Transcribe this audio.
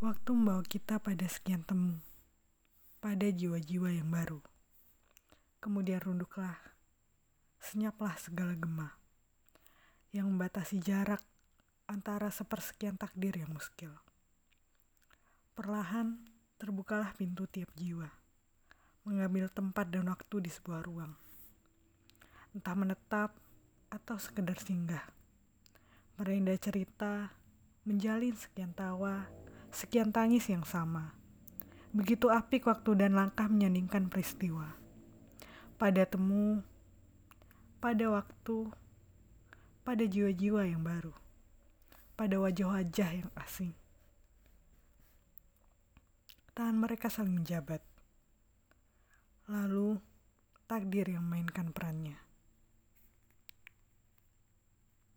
Waktu membawa kita pada sekian temu, pada jiwa-jiwa yang baru. Kemudian runduklah, senyaplah segala gema yang membatasi jarak antara sepersekian takdir yang muskil. Perlahan terbukalah pintu tiap jiwa, mengambil tempat dan waktu di sebuah ruang. Entah menetap atau sekedar singgah. Merendah cerita, menjalin sekian tawa, sekian tangis yang sama. Begitu apik waktu dan langkah menyandingkan peristiwa. Pada temu, pada waktu, pada jiwa-jiwa yang baru, pada wajah-wajah yang asing. Tahan mereka saling menjabat. Lalu, takdir yang mainkan perannya.